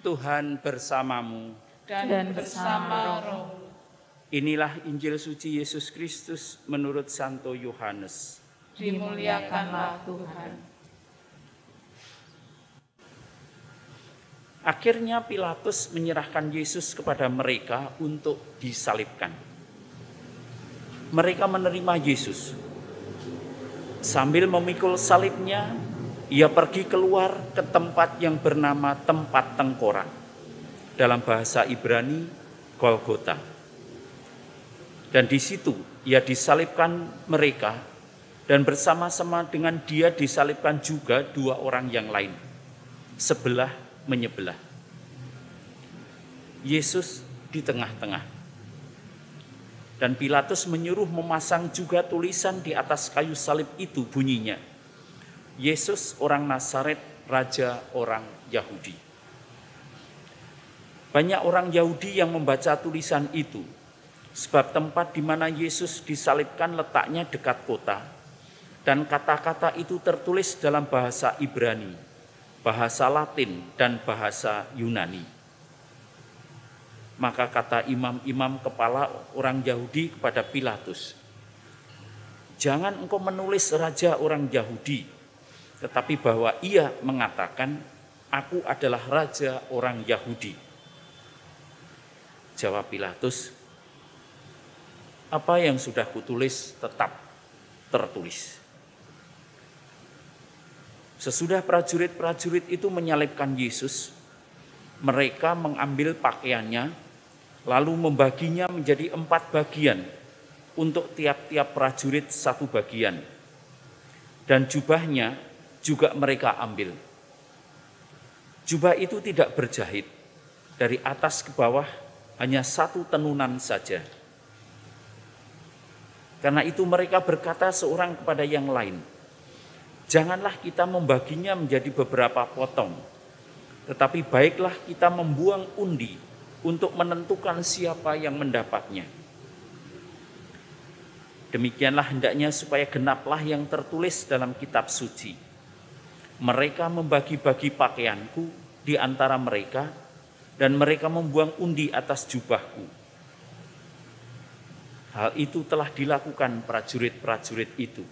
Tuhan bersamamu. dan bersama roh. Inilah Injil suci Yesus Kristus menurut Santo Yohanes. Dimuliakanlah Tuhan. Akhirnya Pilatus menyerahkan Yesus kepada mereka untuk disalibkan. Mereka menerima Yesus. Sambil memikul salibnya, ia pergi keluar ke tempat yang bernama tempat tengkorak. Dalam bahasa Ibrani, Golgota. Dan di situ ia disalibkan mereka dan bersama-sama dengan dia disalibkan juga dua orang yang lain. Sebelah menyebelah. Yesus di tengah-tengah. Dan Pilatus menyuruh memasang juga tulisan di atas kayu salib itu bunyinya. Yesus orang Nazaret, Raja orang Yahudi. Banyak orang Yahudi yang membaca tulisan itu, sebab tempat di mana Yesus disalibkan letaknya dekat kota, dan kata-kata itu tertulis dalam bahasa Ibrani, bahasa Latin, dan bahasa Yunani. Maka kata imam-imam kepala orang Yahudi kepada Pilatus, "Jangan engkau menulis raja orang Yahudi, tetapi bahwa ia mengatakan, 'Aku adalah raja orang Yahudi.'" Jawab Pilatus, "Apa yang sudah kutulis tetap tertulis." Sesudah prajurit-prajurit itu menyalibkan Yesus, mereka mengambil pakaiannya, lalu membaginya menjadi empat bagian untuk tiap-tiap prajurit satu bagian. Dan jubahnya juga mereka ambil. Jubah itu tidak berjahit, dari atas ke bawah hanya satu tenunan saja. Karena itu mereka berkata seorang kepada yang lain, Janganlah kita membaginya menjadi beberapa potong, tetapi baiklah kita membuang undi untuk menentukan siapa yang mendapatnya. Demikianlah hendaknya supaya genaplah yang tertulis dalam kitab suci. Mereka membagi-bagi pakaianku di antara mereka, dan mereka membuang undi atas jubahku. Hal itu telah dilakukan prajurit-prajurit itu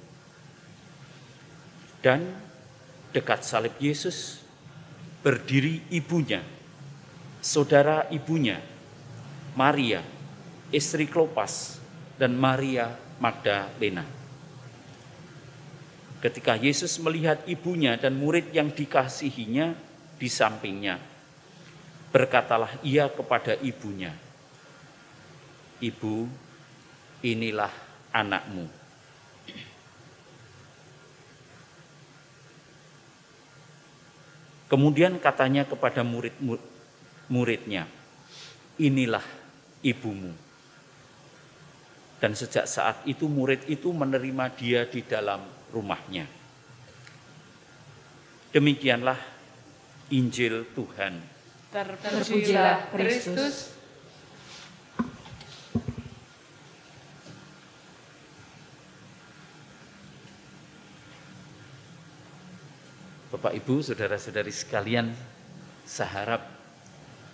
dan dekat salib Yesus berdiri ibunya, saudara ibunya, Maria, istri Klopas, dan Maria Magdalena. Ketika Yesus melihat ibunya dan murid yang dikasihinya di sampingnya, berkatalah ia kepada ibunya, "Ibu, inilah anakmu." Kemudian katanya kepada murid-muridnya, inilah ibumu. Dan sejak saat itu murid itu menerima dia di dalam rumahnya. Demikianlah Injil Tuhan. Terpujilah Kristus. Bapak Ibu, saudara-saudari sekalian, saya harap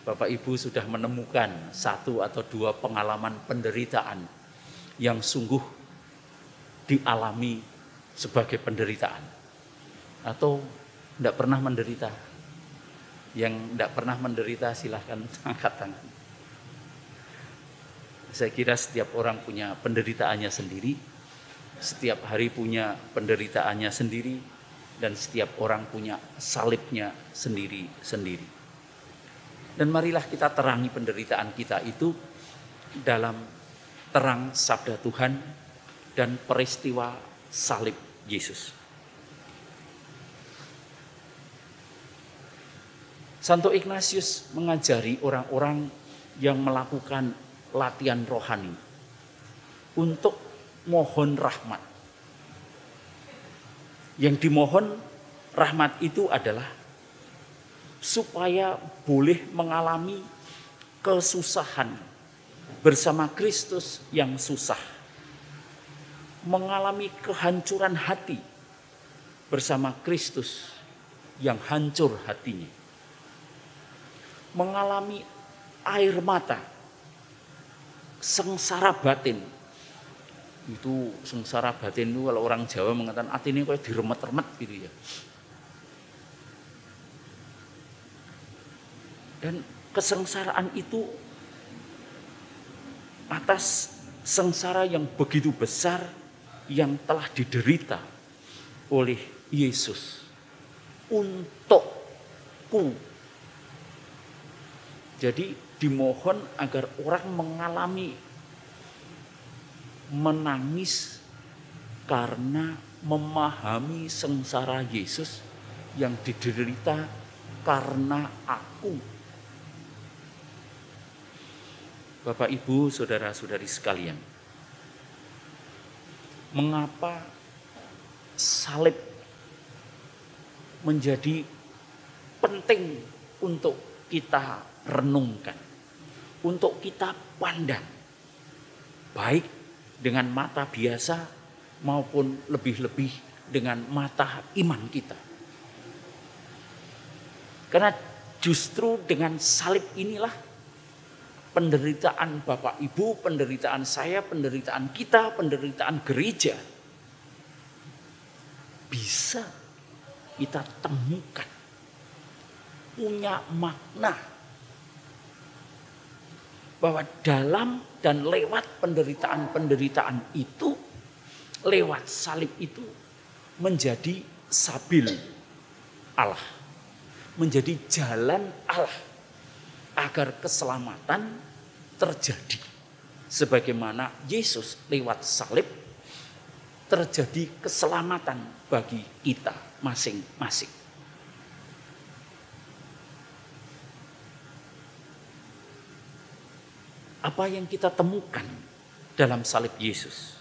Bapak Ibu sudah menemukan satu atau dua pengalaman penderitaan yang sungguh dialami sebagai penderitaan. Atau tidak pernah menderita. Yang tidak pernah menderita silahkan angkat tangan. Saya kira setiap orang punya penderitaannya sendiri. Setiap hari punya penderitaannya sendiri dan setiap orang punya salibnya sendiri-sendiri. Dan marilah kita terangi penderitaan kita itu dalam terang sabda Tuhan dan peristiwa salib Yesus. Santo Ignatius mengajari orang-orang yang melakukan latihan rohani untuk mohon rahmat yang dimohon rahmat itu adalah supaya boleh mengalami kesusahan bersama Kristus yang susah. Mengalami kehancuran hati bersama Kristus yang hancur hatinya. mengalami air mata, sengsara batin. Itu sengsara batin itu kalau orang Jawa mengatakan hati ini kayak diremet-remet gitu ya. Dan kesengsaraan itu atas sengsara yang begitu besar yang telah diderita oleh Yesus untukku. Jadi dimohon agar orang mengalami menangis karena memahami sengsara Yesus yang diderita karena aku Bapak Ibu, saudara-saudari sekalian. Mengapa salib menjadi penting untuk kita renungkan, untuk kita pandang, baik dengan mata biasa maupun lebih-lebih dengan mata iman kita. Karena justru dengan salib inilah penderitaan Bapak Ibu, penderitaan saya, penderitaan kita, penderitaan gereja bisa kita temukan punya makna bahwa dalam dan lewat penderitaan-penderitaan itu lewat salib itu menjadi sabil Allah menjadi jalan Allah agar keselamatan terjadi. Sebagaimana Yesus lewat salib terjadi keselamatan bagi kita masing-masing. Apa yang kita temukan dalam salib Yesus?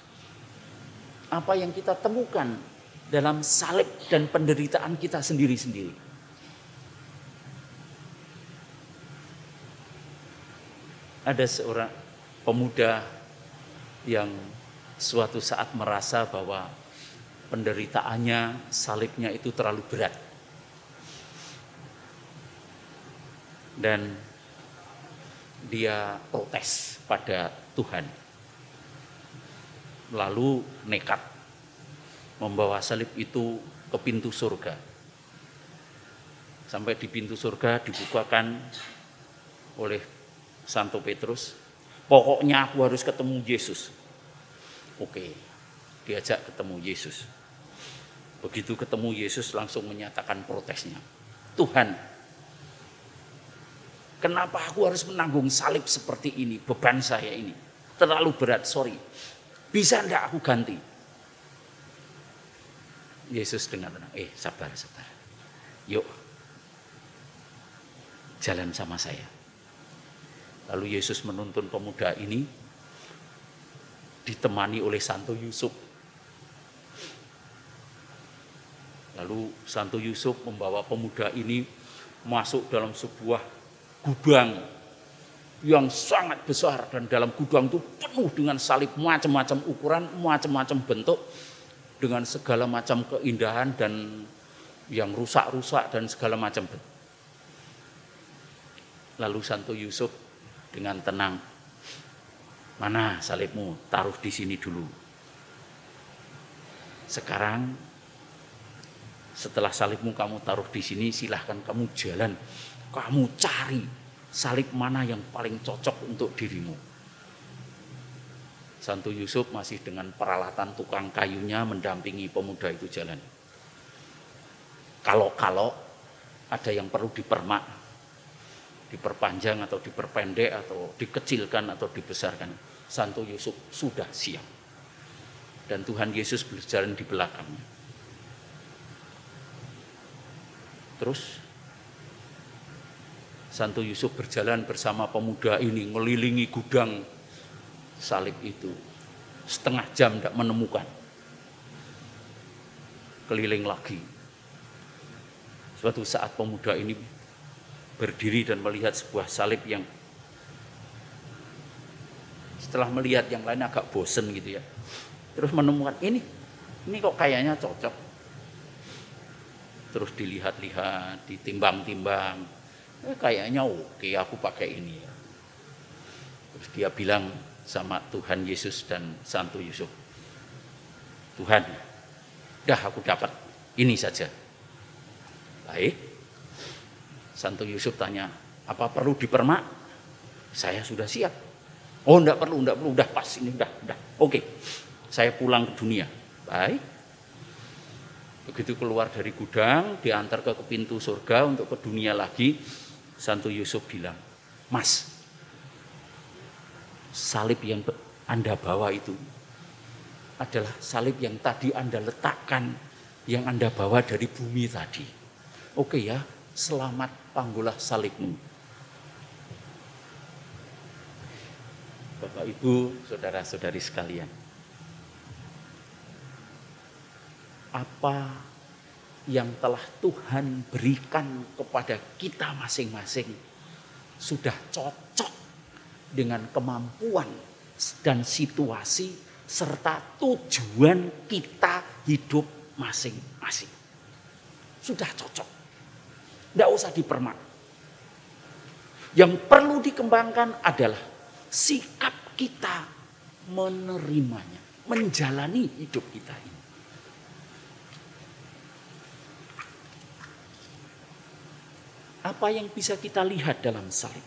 Apa yang kita temukan dalam salib dan penderitaan kita sendiri-sendiri? Ada seorang pemuda yang suatu saat merasa bahwa penderitaannya, salibnya itu terlalu berat. Dan dia protes pada Tuhan. Lalu nekat membawa salib itu ke pintu surga. Sampai di pintu surga dibukakan oleh Santo Petrus, pokoknya aku harus ketemu Yesus. Oke, diajak ketemu Yesus. Begitu ketemu Yesus langsung menyatakan protesnya. Tuhan, kenapa aku harus menanggung salib seperti ini, beban saya ini. Terlalu berat, sorry. Bisa enggak aku ganti? Yesus dengan tenang, eh sabar, sabar. Yuk, jalan sama saya. Lalu Yesus menuntun pemuda ini ditemani oleh Santo Yusuf. Lalu Santo Yusuf membawa pemuda ini masuk dalam sebuah gudang yang sangat besar dan dalam gudang itu penuh dengan salib macam-macam ukuran, macam-macam bentuk dengan segala macam keindahan dan yang rusak-rusak dan segala macam. Lalu Santo Yusuf dengan tenang. Mana salibmu? Taruh di sini dulu. Sekarang setelah salibmu kamu taruh di sini, silahkan kamu jalan. Kamu cari salib mana yang paling cocok untuk dirimu. Santo Yusuf masih dengan peralatan tukang kayunya mendampingi pemuda itu jalan. Kalau-kalau ada yang perlu dipermak, diperpanjang atau diperpendek atau dikecilkan atau dibesarkan. Santo Yusuf sudah siap. Dan Tuhan Yesus berjalan di belakangnya. Terus Santo Yusuf berjalan bersama pemuda ini ngelilingi gudang salib itu. Setengah jam tidak menemukan. Keliling lagi. Suatu saat pemuda ini berdiri dan melihat sebuah salib yang setelah melihat yang lain agak bosen gitu ya. Terus menemukan ini, ini kok kayaknya cocok. Terus dilihat-lihat, ditimbang-timbang, Eh, kayaknya oke aku pakai ini. Terus dia bilang sama Tuhan Yesus dan Santo Yusuf. Tuhan, dah aku dapat ini saja. Baik. Santo Yusuf tanya, apa perlu dipermak? Saya sudah siap. Oh, enggak perlu, enggak perlu, udah pas ini, udah, udah. Oke. Saya pulang ke dunia. Baik. Begitu keluar dari gudang, diantar ke pintu surga untuk ke dunia lagi, Santo Yusuf bilang, Mas, salib yang Anda bawa itu adalah salib yang tadi Anda letakkan, yang Anda bawa dari bumi tadi. Oke ya, selamat panggulah salibmu. Bapak Ibu, saudara-saudari sekalian. Apa yang telah Tuhan berikan kepada kita masing-masing sudah cocok dengan kemampuan dan situasi serta tujuan kita hidup masing-masing. Sudah cocok. Tidak usah dipermak. Yang perlu dikembangkan adalah sikap kita menerimanya, menjalani hidup kita ini. Apa yang bisa kita lihat dalam salib?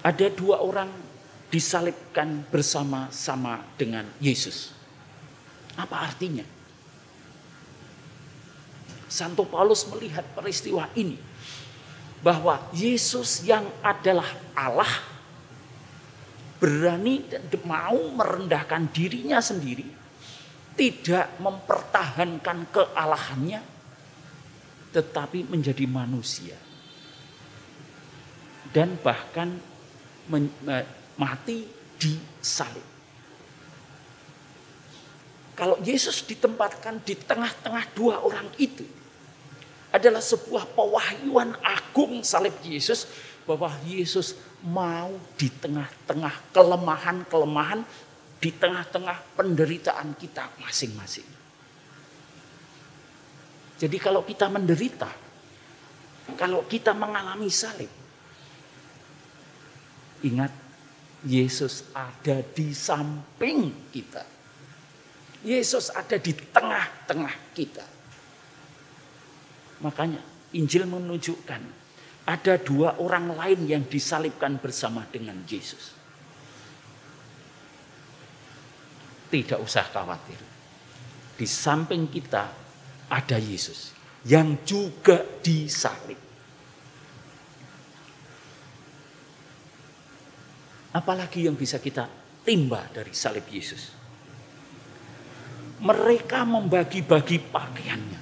Ada dua orang disalibkan bersama-sama dengan Yesus. Apa artinya? Santo Paulus melihat peristiwa ini bahwa Yesus yang adalah Allah berani dan mau merendahkan dirinya sendiri, tidak mempertahankan kealahannya, tetapi menjadi manusia. Dan bahkan mati di salib. Kalau Yesus ditempatkan di tengah-tengah dua orang itu, adalah sebuah pewahyuan agung salib Yesus bahwa Yesus mau di tengah-tengah kelemahan-kelemahan, di tengah-tengah penderitaan kita masing-masing. Jadi kalau kita menderita, kalau kita mengalami salib, Ingat, Yesus ada di samping kita. Yesus ada di tengah-tengah kita. Makanya Injil menunjukkan ada dua orang lain yang disalibkan bersama dengan Yesus. Tidak usah khawatir. Di samping kita ada Yesus yang juga disalib. Apalagi yang bisa kita timba dari salib Yesus. Mereka membagi-bagi pakaiannya.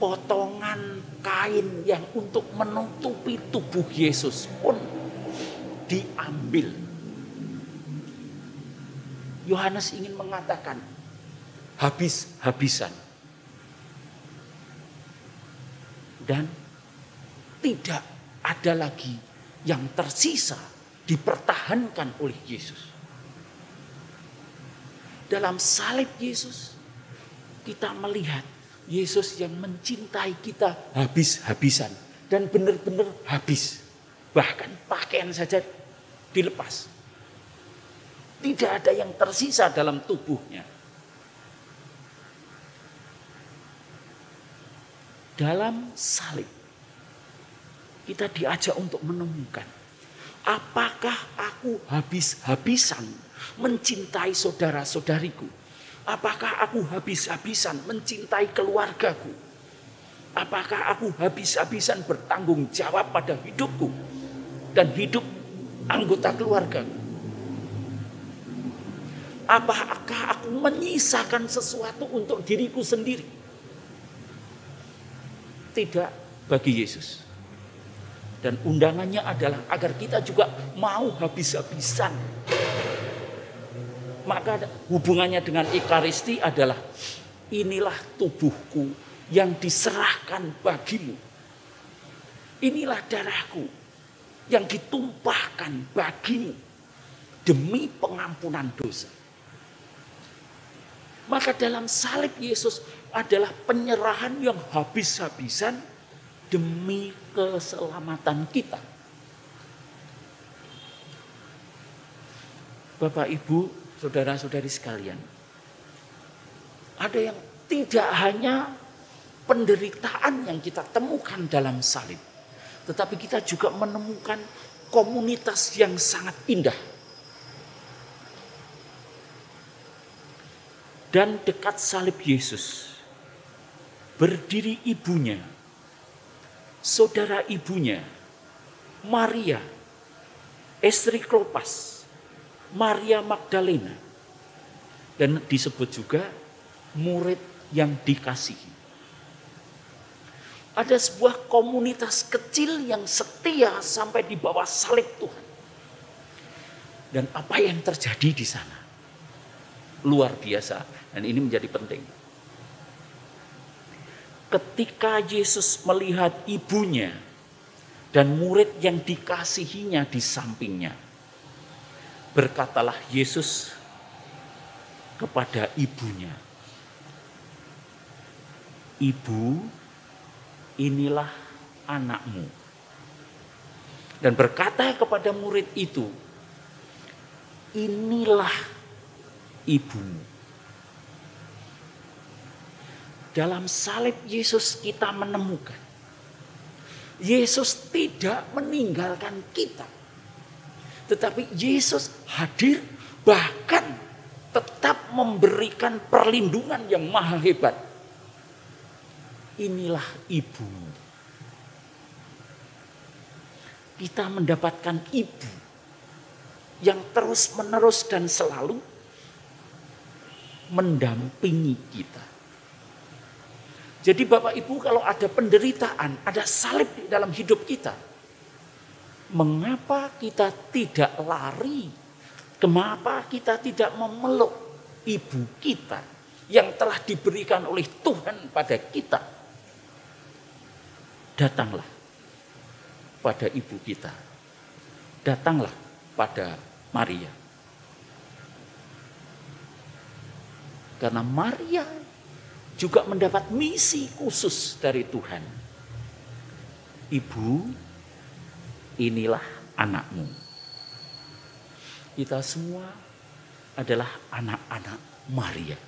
Potongan kain yang untuk menutupi tubuh Yesus pun diambil. Yohanes ingin mengatakan habis-habisan. Dan tidak ada lagi yang tersisa dipertahankan oleh Yesus. Dalam salib Yesus, kita melihat Yesus yang mencintai kita habis-habisan dan benar-benar habis. Bahkan pakaian saja dilepas. Tidak ada yang tersisa dalam tubuhnya. Dalam salib kita diajak untuk menemukan apakah aku habis-habisan mencintai saudara-saudariku? Apakah aku habis-habisan mencintai keluargaku? Apakah aku habis-habisan bertanggung jawab pada hidupku dan hidup anggota keluarga? Apakah aku menyisakan sesuatu untuk diriku sendiri? Tidak bagi Yesus. Dan undangannya adalah agar kita juga mau habis-habisan. Maka hubungannya dengan Ekaristi adalah inilah tubuhku yang diserahkan bagimu. Inilah darahku yang ditumpahkan bagimu. demi pengampunan dosa. Maka dalam salib Yesus adalah penyerahan yang habis-habisan demi keselamatan kita. Bapak, Ibu, saudara-saudari sekalian, ada yang tidak hanya penderitaan yang kita temukan dalam salib, tetapi kita juga menemukan komunitas yang sangat indah. Dan dekat salib Yesus berdiri ibunya, saudara ibunya, Maria, istri Klopas, Maria Magdalena, dan disebut juga murid yang dikasihi. Ada sebuah komunitas kecil yang setia sampai di bawah salib Tuhan. Dan apa yang terjadi di sana? Luar biasa. Dan ini menjadi penting. Ketika Yesus melihat ibunya dan murid yang dikasihinya di sampingnya. Berkatalah Yesus kepada ibunya. Ibu, inilah anakmu. Dan berkata kepada murid itu, inilah ibumu. Dalam salib Yesus kita menemukan, Yesus tidak meninggalkan kita. Tetapi Yesus hadir bahkan tetap memberikan perlindungan yang maha hebat inilah ibu. Kita mendapatkan ibu yang terus menerus dan selalu mendampingi kita. Jadi Bapak Ibu kalau ada penderitaan, ada salib di dalam hidup kita. Mengapa kita tidak lari? Kenapa kita tidak memeluk ibu kita yang telah diberikan oleh Tuhan pada kita? datanglah pada ibu kita. Datanglah pada Maria. Karena Maria juga mendapat misi khusus dari Tuhan. Ibu, inilah anakmu. Kita semua adalah anak-anak Maria.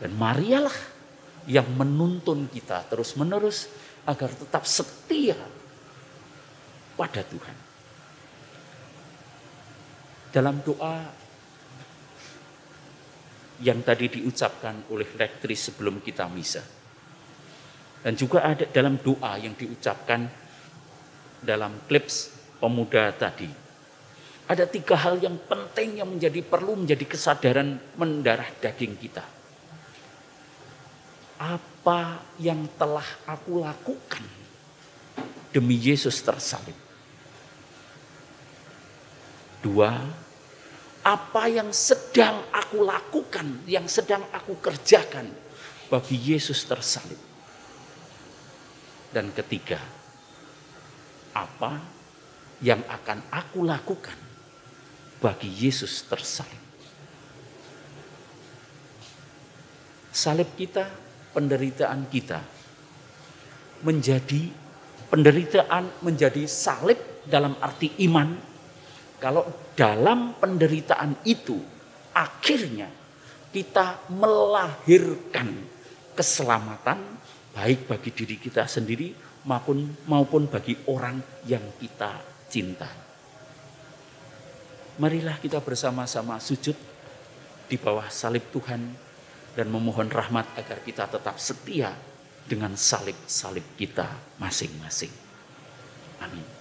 Dan Marialah yang menuntun kita terus-menerus agar tetap setia pada Tuhan. Dalam doa yang tadi diucapkan oleh lektris sebelum kita misa. Dan juga ada dalam doa yang diucapkan dalam klips pemuda tadi. Ada tiga hal yang penting yang menjadi perlu menjadi kesadaran mendarah daging kita apa yang telah aku lakukan demi Yesus tersalib. Dua, apa yang sedang aku lakukan, yang sedang aku kerjakan bagi Yesus tersalib. Dan ketiga, apa yang akan aku lakukan bagi Yesus tersalib. Salib kita penderitaan kita menjadi penderitaan menjadi salib dalam arti iman kalau dalam penderitaan itu akhirnya kita melahirkan keselamatan baik bagi diri kita sendiri maupun maupun bagi orang yang kita cinta. Marilah kita bersama-sama sujud di bawah salib Tuhan dan memohon rahmat agar kita tetap setia dengan salib-salib kita masing-masing. Amin.